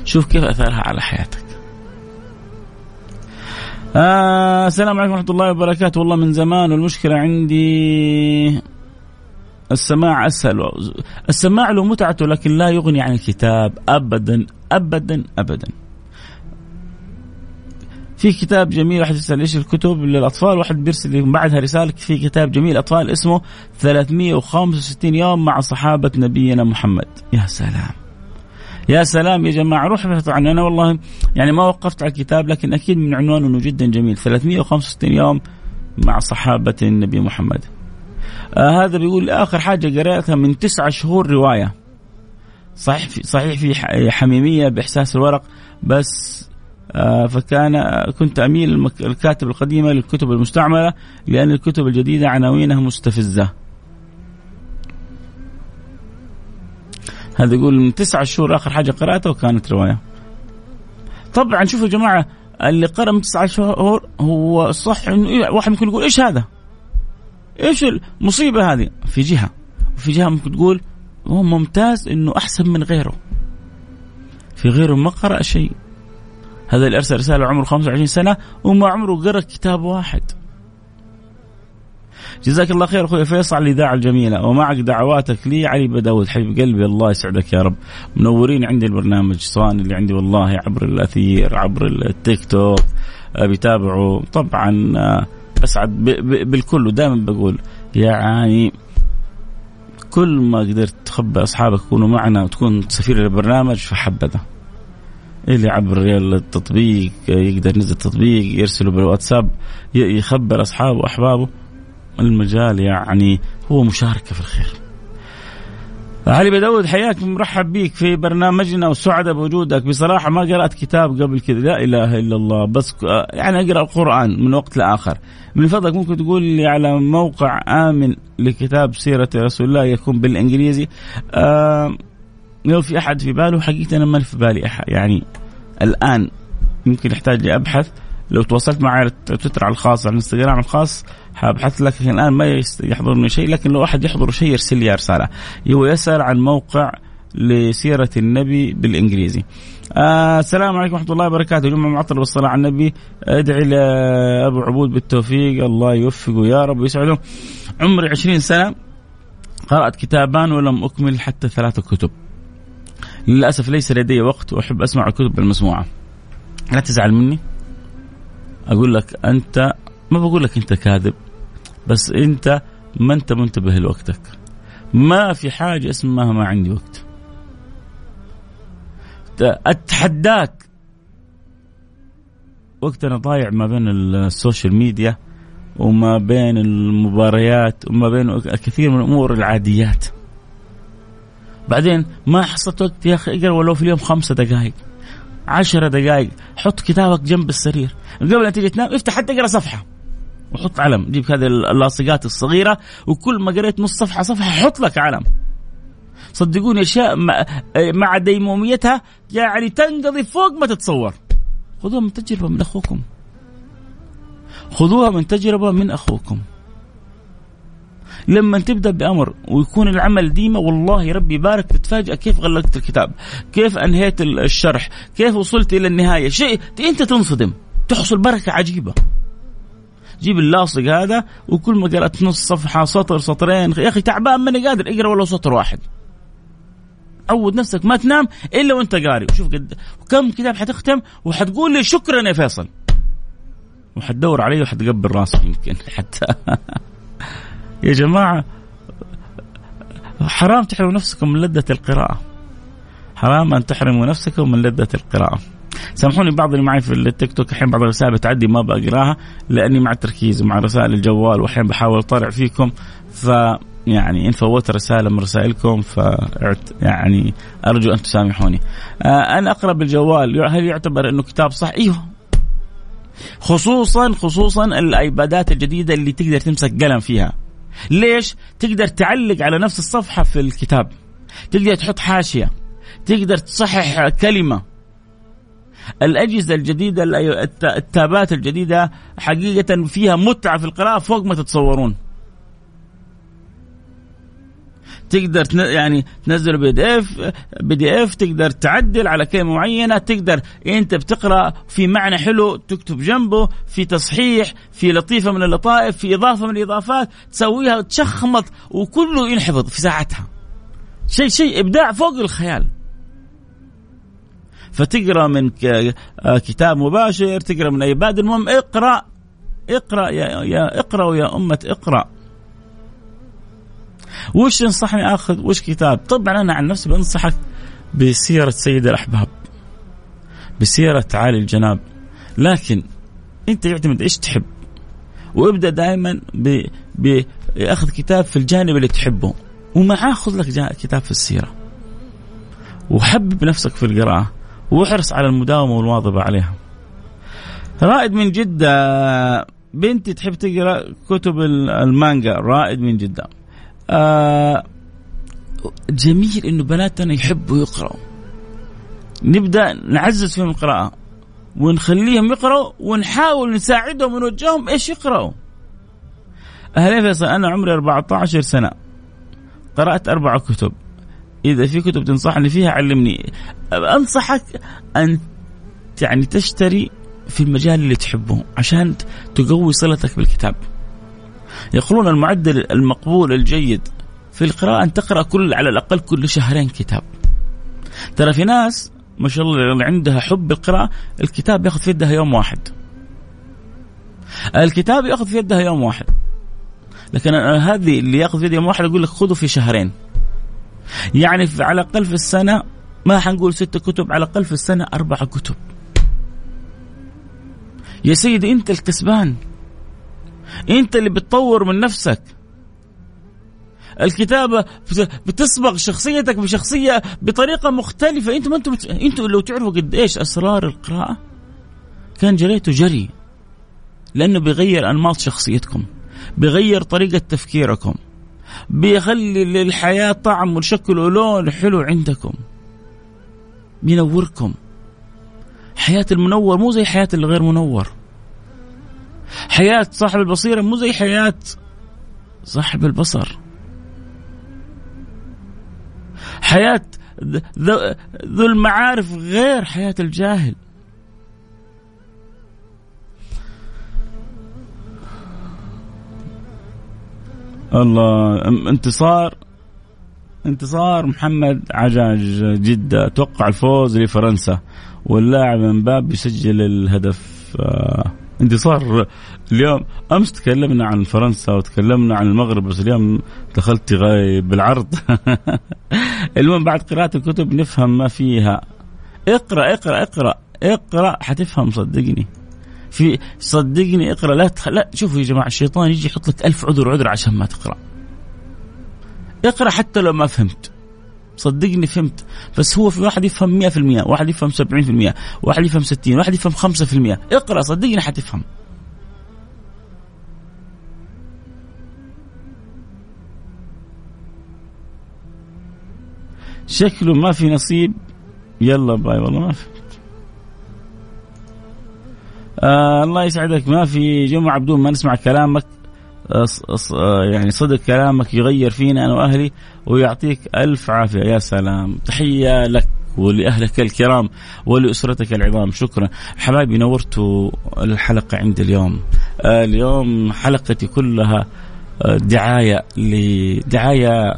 شوف كيف أثرها على حياتك. آه السلام عليكم ورحمة الله وبركاته. والله من زمان والمشكلة عندي السماع أسهل السماع له متعته لكن لا يغني عن الكتاب ابدا ابدا ابدا. في كتاب جميل واحد يسأل إيش الكتب للأطفال؟ واحد بيرسل بعدها رسالة في كتاب جميل أطفال اسمه 365 يوم مع صحابة نبينا محمد. يا سلام. يا سلام يا جماعة روح عنه. أنا والله يعني ما وقفت على الكتاب لكن أكيد من عنوانه إنه جدا جميل. 365 يوم مع صحابة النبي محمد. آه هذا بيقول آخر حاجة قرأتها من تسعة شهور رواية. صحيح في صحيح في حميمية بإحساس الورق بس فكان كنت أميل الكاتب القديمه للكتب المستعمله لأن الكتب الجديدة عناوينها مستفزة. هذا يقول من تسعة شهور آخر حاجة قرأتها وكانت رواية. طبعا شوفوا يا جماعة اللي قرأ من تسعة شهور هو صح إنه إيه، واحد ممكن يقول إيش هذا؟ إيش المصيبة هذه؟ في جهة وفي جهة ممكن تقول هو ممتاز إنه أحسن من غيره. في غيره ما قرأ شيء هذا اللي ارسل رسالة عمره 25 سنة وما عمره قرأ كتاب واحد. جزاك الله خير أخوي فيصل على الاذاعه الجميلة. ومعك دعواتك لي علي بداود حبيب قلبي الله يسعدك يا رب. منورين عندي البرنامج صان اللي عندي والله عبر الأثير عبر التيك توك. بيتابعوا طبعا أسعد بالكل. ودائما بقول يعني كل ما قدرت تخبى أصحابك يكونوا معنا وتكون سفير البرنامج فحبذا. اللي عبر التطبيق يقدر ينزل التطبيق يرسله بالواتساب يخبر أصحابه وأحبابه المجال يعني هو مشاركة في الخير. علي بداود حياك مرحب بيك في برنامجنا وسعداء بوجودك. بصراحة ما قرأت كتاب قبل كذا. لا إله إلا الله. بس يعني أقرأ القرآن من وقت لآخر. من فضلك ممكن تقول لي على موقع آمن لكتاب سيرة رسول الله يكون بالإنجليزي. آه لو في أحد في باله حقيقة أنا ما في بالي أحد. يعني الآن يمكن يحتاج لي أبحث لو تواصلت معي على تويتر على الخاص على الإنستغرام الخاص حابحث لك. الآن ما يحضرني شيء. لكن لو أحد يحضر شيء يرسل لي رسالة. هو يسأل عن موقع لسيرة النبي بالإنجليزي. آه السلام عليكم ورحمة الله وبركاته. جمعه معطل بالصلاه على النبي. أدعي لابو عبود بالتوفيق. الله يوفقه يا رب ويسعده. عمري 20 سنة. قرأت كتابان ولم أكمل حتى ثلاثة كتب. للأسف ليس لدي وقت وأحب أسمع الكتب المسموعة. لا تزعل مني. أقول لك أنت ما بقول لك أنت كاذب بس أنت ما أنت منتبه لوقتك. ما في حاجة اسمها ما عندي وقت. أتحداك. وقتنا ضايع ما بين السوشيال ميديا وما بين المباريات وما بين كثير من الأمور العاديات. بعدين ما حصلت وقت يا أخي إقرأ ولو في اليوم خمسة دقائق عشرة دقائق حط كتابك جنب السرير قبل أن تيجي تنام افتح حتى اقرأ صفحة وحط علم جيب هذه اللاصقات الصغيرة وكل ما قريت نص صفحة صفحة حط لك علم. صدقوني اشياء مع ديموميتها يعني تنقضي فوق ما تتصور. خذوها من تجربة من أخوكم. خذوها من تجربة من أخوكم. لما تبدأ بأمر ويكون العمل ديمه والله ربي يبارك تتفاجئ كيف غلقت الكتاب كيف أنهيت الشرح كيف وصلت إلى النهاية شيء أنت تنصدم تحصل بركة عجيبة. جيب اللاصق هذا وكل ما قرأت نص صفحة سطر سطرين يا أخي تعبان ماني قادر أقرأ ولو سطر واحد. عود نفسك ما تنام إلا وأنت قاري وشوف قد كم كتاب حتختم وحتقول لي شكرا يا فيصل. وحتدور علي وحتقبل راسك يمكن حتى. يا جماعة حرام تحرموا نفسكم من لذة القراءة حرام أن تحرموا نفسكم من لذة القراءة سامحوني بعض اللي معي في التيك توك الحين بعض الرسائل بتعدي ما بقراها لأني مع التركيز ومع رسائل الجوال وأحيانا بحاول اطلع فيكم ف يعني إن فوت رسالة من رسائلكم ف يعني أرجو أن تسامحوني. آه أنا أقرأ بالجوال هل يعتبر إنه كتاب صح؟ إيوه خصوصا خصوصا الأيبادات الجديدة اللي تقدر تمسك قلم فيها. ليش؟ تقدر تعلق على نفس الصفحة في الكتاب. تقدر تحط حاشية. تقدر تصحح كلمة. الأجهزة الجديدة التابات الجديدة حقيقة فيها متعة في القراءة فوق ما تتصورون تقدر يعني تنزل بي دي إف بي دي إف تقدر تعدل على كلمة معينة تقدر أنت بتقرأ في معنى حلو تكتب جنبه في تصحيح في لطيفة من اللطائف في إضافة من الإضافات تسويها وتشخمط وكله ينحفظ في ساعتها. شيء شيء إبداع فوق الخيال. فتقرأ من آه، كتاب مباشر تقرأ من iPad المهم اقرأ اقرأ يا, يا اقرأ يا أمة اقرأ. وش تنصحني آخذ؟ وش كتاب؟ طبعا أنا عن نفسي بنصحك بسيرة سيد الأحباب بسيرة عالي الجناب. لكن أنت يعتمد إيش تحب؟ وابدأ دائما باخذ كتاب في الجانب اللي تحبه ومعاه خذ لك كتاب في السيرة. وحبب نفسك في القراءة واحرص على المداومة والمواظبة عليها. رائد من جدة بنتي تحب تقرأ كتب المانجا؟ رائد من جدة. آه جميل إنه بناتنا يحبوا يقرأوا. نبدأ نعزز فيهم القراءة ونخليهم يقرأوا ونحاول نساعدهم ونوجههم إيش يقرأوا. أهلين فيصل أنا عمري 14 سنة. قرأت أربع كتب. إذا في كتب تنصحني فيها علمني. أنصحك أن يعني تشتري في المجال اللي تحبه عشان تقوي صلتك بالكتاب. يقولون المعدل المقبول الجيد في القراءة أن تقرأ كل على الأقل كل شهرين كتاب. ترى في ناس ما شاء الله عندها حب القراءة الكتاب ياخذ في يدها يوم واحد. الكتاب ياخذ في يدها يوم واحد. لكن هذه اللي ياخذ في يوم واحد أقول لك خذوا في شهرين. يعني على الأقل في السنة ما حنقول ست كتب على الأقل في السنة أربع كتب. يا سيدي أنت الكسبان. انت اللي بتطور من نفسك. الكتابة بتصبغ شخصيتك بشخصية بطريقة مختلفة. أنتم أنتم أنتم لو تعرفوا قد إيش أسرار القراءة؟ كان جريته جري. لأنه بيغير أنماط شخصيتكم. بيغير طريقة تفكيركم. بيخلي للحياة طعم وشكل ولون حلو عندكم. بينوركم. حياة المنور مو زي حياة اللي غير منور. حياة صاحب البصيرة مو زي حياة صاحب البصر. حياة ذو المعارف غير حياة الجاهل. الله انتصار انتصار محمد عجاج جدة. توقع الفوز لفرنسا واللاعب باب يسجل الهدف آه انتصار اليوم أمس تكلمنا عن فرنسا وتكلمنا عن المغرب بس اليوم دخلت غايب بالعرض. المهم بعد قراءة الكتب نفهم ما فيها. اقرأ اقرأ اقرأ اقرأ حتفهم صدقني. في صدقني اقرأ لا تخ... لا شوفوا يا جماعة الشيطان يجي يحط لك ألف عذر عذر عشان ما تقرأ. اقرأ حتى لو ما فهمت. صدقني فهمت. بس هو في واحد يفهم 100% واحد يفهم 70% واحد يفهم 60 واحد يفهم 5% اقرأ صدقني حتفهم. شكله ما في نصيب. يلا باي والله ما في. آه الله يسعدك. ما في. جمعة بدون ما نسمع كلامك. يعني صدق كلامك يغير فينا أنا وأهلي ويعطيك ألف عافية. يا سلام. تحية لك ولأهلك الكرام ولأسرتك العظام. شكرا. حبايبي نورتوا الحلقة عند اليوم. اليوم حلقتي كلها آه، دعاية لدعاية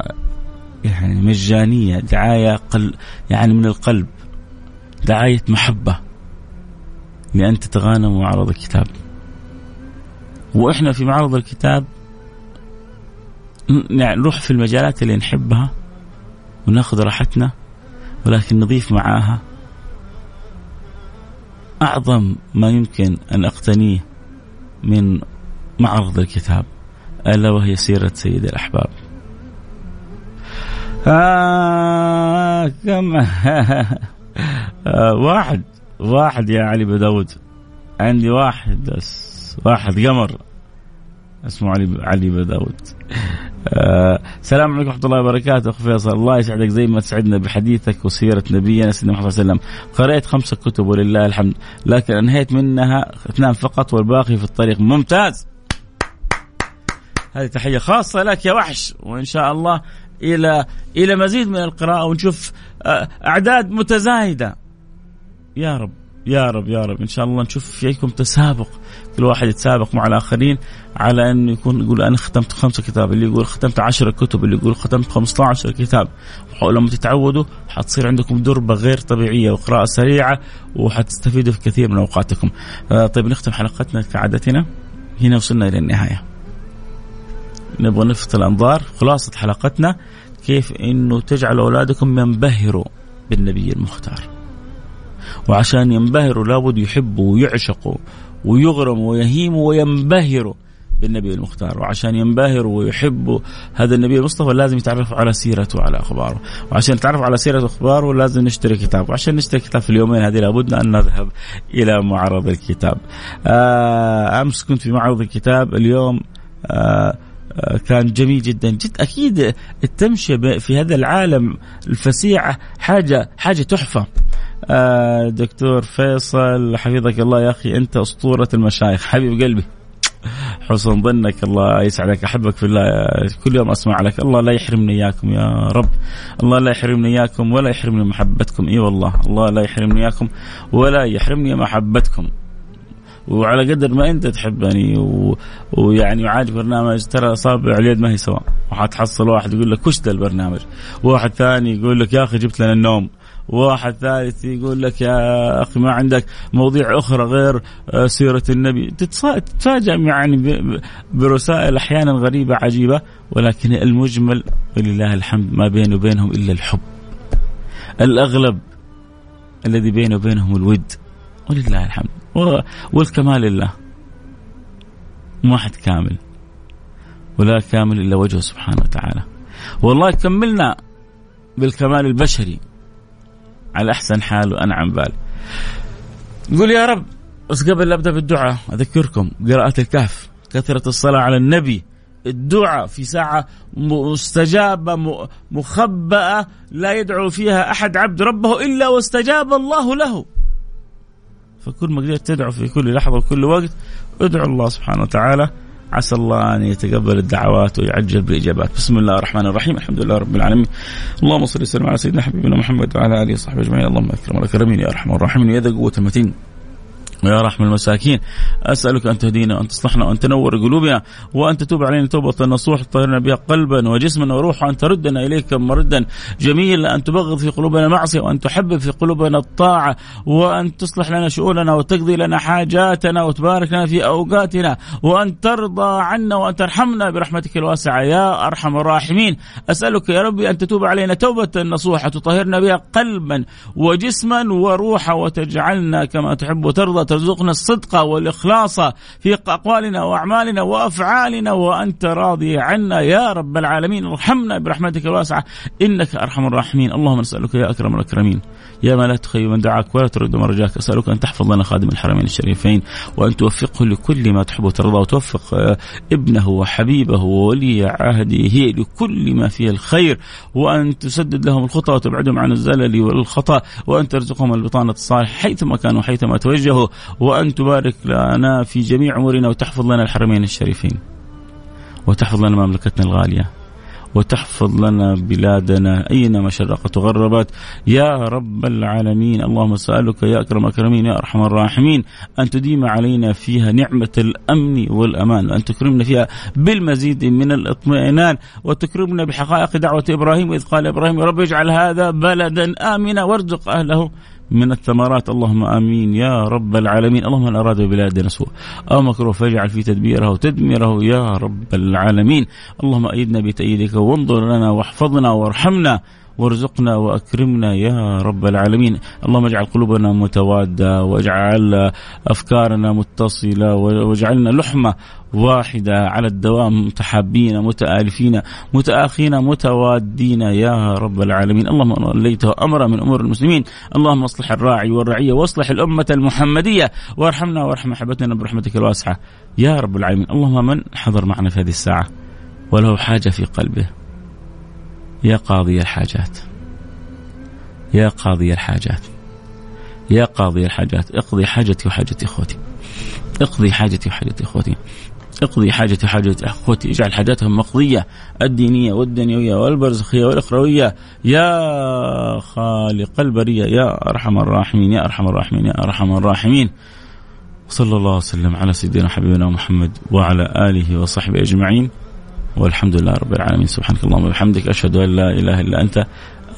يعني مجانية دعاية قل يعني من القلب. دعاية محبة لأن تتغانموا معرض الكتاب. وإحنا في معرض الكتاب يعني نروح في المجالات اللي نحبها وناخذ راحتنا ولكن نضيف معاها أعظم ما يمكن أن أقتنيه من معرض الكتاب ألا وهي سيرة سيد الأحباب. آه كم؟ آه واحد واحد يا علي بداود. عندي واحد بس واحد قمر. اسمه علي علي بداود. آه السلام عليكم ورحمة الله وبركاته. اخو فيصل الله يسعدك زي ما تسعدنا بحديثك وسيرة نبينا سيدنا محمد صلى الله عليه وسلم. قرأت خمسة كتب ولله الحمد لكن أنهيت منها اثنان فقط والباقي في الطريق. ممتاز! هذه تحية خاصة لك يا وحش وإن شاء الله إلى إلى مزيد من القراءة ونشوف آه، أعداد متزايدة. يا رب. يا رب يا رب إن شاء الله نشوف فيكم تسابق كل واحد يتسابق مع الآخرين على انه يكون يقول أنا ختمت خمسة كتاب اللي يقول ختمت عشرة كتب اللي يقول ختمت 15 كتاب ولما تتعودوا حتصير عندكم دربة غير طبيعية وقراءة سريعة وحتستفيدوا في كثير من أوقاتكم. آه طيب نختم حلقتنا كعادتنا هنا وصلنا إلى النهاية. نبغى نلفت الأنظار خلاصة حلقتنا كيف إنه تجعل أولادكم ينبهروا بالنبي المختار. وعشان ينبهروا لابد يحبوا ويعشقوا ويغرموا ويهيموا وينبهروا بالنبي المختار. وعشان ينبهروا ويحبوا هذا النبي المصطفى لازم يتعرفوا على سيرته وعلى أخباره. وعشان يتعرفوا على سيرته واخباره لازم نشتري كتاب. وعشان نشتري كتاب في اليومين هذه لابد أن نذهب إلى معرض الكتاب. آه أمس كنت في معرض الكتاب. اليوم آه, آه، كان جميل جدا. جد أكيد التمشية في هذا العالم الفسيع حاجة حاجة تحفة. دكتور فيصل حفظك الله يا أخي أنت أسطورة المشايخ حبيب قلبي. حسن ظنك الله يسعدك أحبك في الله. كل يوم أسمع لك الله لا يحرمني إياكم يا رب. الله لا يحرمني إياكم ولا يحرمني محبتكم. إي والله الله لا يحرمني إياكم ولا يحرمني محبتكم. وعلى قدر ما أنت تحبني و... ويعني وعاد برنامج ترى أصابع اليد ما هي سواء. وحتحصل واحد يقول لك وش ذا البرنامج؟ واحد ثاني يقول لك يا أخي جبت لنا النوم. واحد ثالث يقول لك يا أخي ما عندك مواضيع أخرى غير آه، سيرة النبي. تتفاجأ يعني برسائل أحيانا غريبة عجيبة ولكن المجمل ولله الحمد ما بيني وبينهم إلا الحب. الأغلب الذي بيني وبينهم الود ولله الحمد. والكمال لله. ما حد كامل ولا كامل إلا وجهه سبحانه وتعالى. والله كملنا بالكمال البشري. على أحسن حال وانعم بال. قول يا رب بس قبل أبدأ بالدعاء أذكركم قراءة الكهف كثرة الصلاة على النبي. الدعاء في ساعة مستجابة مخبأة لا يدعو فيها أحد عبد ربه إلا واستجاب الله له. فكل ما قدرت تدعو في كل لحظة وكل وقت ادعو الله سبحانه وتعالى. عسى الله أن يتقبل الدعوات ويعجل بالإجابات، بسم الله الرحمن الرحيم، الحمد لله رب العالمين. اللهم صل وسلم على سيدنا حبيبنا محمد وعلى آله وصحبه أجمعين، اللهم أكرم واكرمين يا أرحم الراحمين يا ذا قوة المتين. يا رحم المساكين. أسألك أن تهدينا وأن تصلحنا وأن تنور قلوبنا وأن تتوب علينا توبة نصوح تطهرنا بها قلبا وجسما وروحا وأن تردنا إليك مردا جميلا أن تبغض في قلوبنا معصية وأن تحبب في قلوبنا الطاعة وأن تصلح لنا شؤوننا وتقضي لنا حاجاتنا وتبارك لنا في أوقاتنا وأن ترضى عنا وأن ترحمنا برحمتك الواسعة يا أرحم الراحمين. أسألك يا ربي أن تتوب علينا توبة نصوحة تطهرنا بها قلبا وجسما وروحا وتجعلنا كما تحب وترضى ترزقنا الصدق والإخلاص في أقوالنا وأعمالنا وأفعالنا وأنت راضي عنا. يا رب العالمين ارحمنا برحمتك الواسعة. إنك أرحم الراحمين. اللهم نسألك يا أكرم الأكرمين. يا من لا تخيب من دعاك ولا ترد من رجاك. أسألك أن تحفظ لنا خادم الحرمين الشريفين وأن توفقه لكل ما تحب وترضى وتوفق آه، ابنه وحبيبه وولي عهده لكل ما فيه الخير وأن تسدد لهم الخطى وتبعدهم عن الزلل والخطأ وأن ترزقهم البطانة الصالحة حيثما كانوا حيثما توجهوا. وأن تبارك لنا في جميع أمورنا وتحفظ لنا الحرمين الشريفين. وتحفظ لنا مملكتنا الغالية. وتحفظ لنا بلادنا أينما شرقت وغربت. يا رب العالمين اللهم سألك يا أكرم الأكرمين يا أرحم الراحمين أن تديم علينا فيها نعمة الأمن والأمان وأن تكرمنا فيها بالمزيد من الاطمئنان وتكرمنا بحقائق دعوة إبراهيم إذ قال إبراهيم رب اجعل هذا بلدا آمنا وارزق أهله. من الثمرات. اللهم آمين. يا رب العالمين. اللهم من اراد ببلادنا سوء أو مكروه فاجعل في تدبيره وتدميره يا رب العالمين. اللهم أيدنا بتأييدك وانظر لنا واحفظنا وارحمنا. وارزقنا وأكرمنا يا رب العالمين، اللهم اجعل قلوبنا متواده واجعل أفكارنا متصلة واجعلنا لحمة واحدة على الدوام متحابين متآلفين متآخين متوادين يا رب العالمين، اللهم وليته أمر من أمور المسلمين، اللهم اصلح الراعي والرعية واصلح الأمة المحمدية وارحمنا وارحم احبتنا برحمتك الواسعة يا رب العالمين، اللهم من حضر معنا في هذه الساعة وله حاجة في قلبه. يا قاضي الحاجات. يا قاضي الحاجات. يا قاضي الحاجات. اقضي حاجتي وحاجة إخوتي. اقضي حاجتي وحاجة إخوتي. اقضي حاجتي وحاجة إخوتي. اجعل حاجاتهم مقضية. الدينية والدنيوية والبرزخية والإخروية. يا خالق البرية. يا أرحم الراحمين. يا أرحم الراحمين. يا أرحم الراحمين. صلى الله وسلم على سيدنا حبيبنا محمد وعلى آله وصحبه أجمعين. والحمد لله رب العالمين. سبحانك اللهم وبحمدك أشهد أن لا إله إلا أنت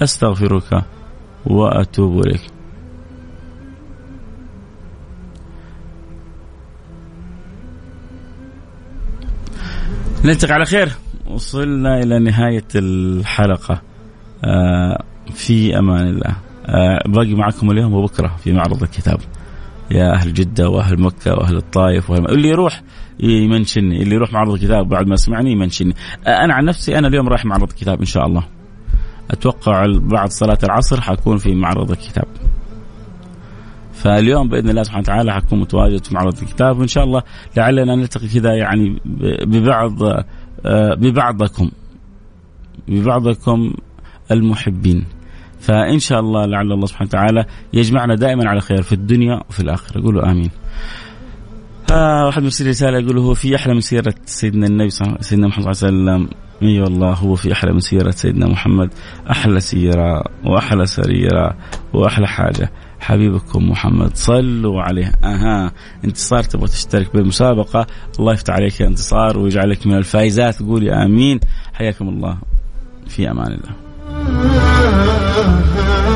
أستغفرك وأتوب إليك. نلتقي على خير. وصلنا إلى نهاية الحلقة. آه، في أمان الله. آه، باقي معكم اليوم وبكرة في معرض الكتاب. يا أهل جدة وأهل مكة وأهل الطائف وأهل اللي يروح يمنشني اللي يروح معرض الكتاب بعد ما سمعني يمنشني. أنا عن نفسي أنا اليوم رايح معرض الكتاب إن شاء الله. أتوقع بعد صلاة العصر حكون في معرض الكتاب. فاليوم بإذن الله سبحانه وتعالى حكون متواجد في معرض الكتاب وإن شاء الله لعلنا نلتقي كذا يعني ببعض آه، ببعضكم ببعضكم المحبين. فإن شاء الله لعل الله سبحانه وتعالى يجمعنا دائما على خير في الدنيا وفي الآخرة. قولوا آمين. آه واحد مرسل رسالة يقول هو في أحلى من سيرة سيدنا النبي صلى سيدنا محمد صلى الله عليه وسلم. أي والله هو في أحلى من سيرة سيدنا محمد. أحلى سيرة وأحلى سريرة وأحلى حاجة. حبيبكم محمد صلوا عليه. أها. انتصار تبغى تشترك بالمسابقة. الله يفتح عليك يا انتصار ويجعلك من الفائزات. قولي آمين. حياكم الله. في أمان الله. Oh.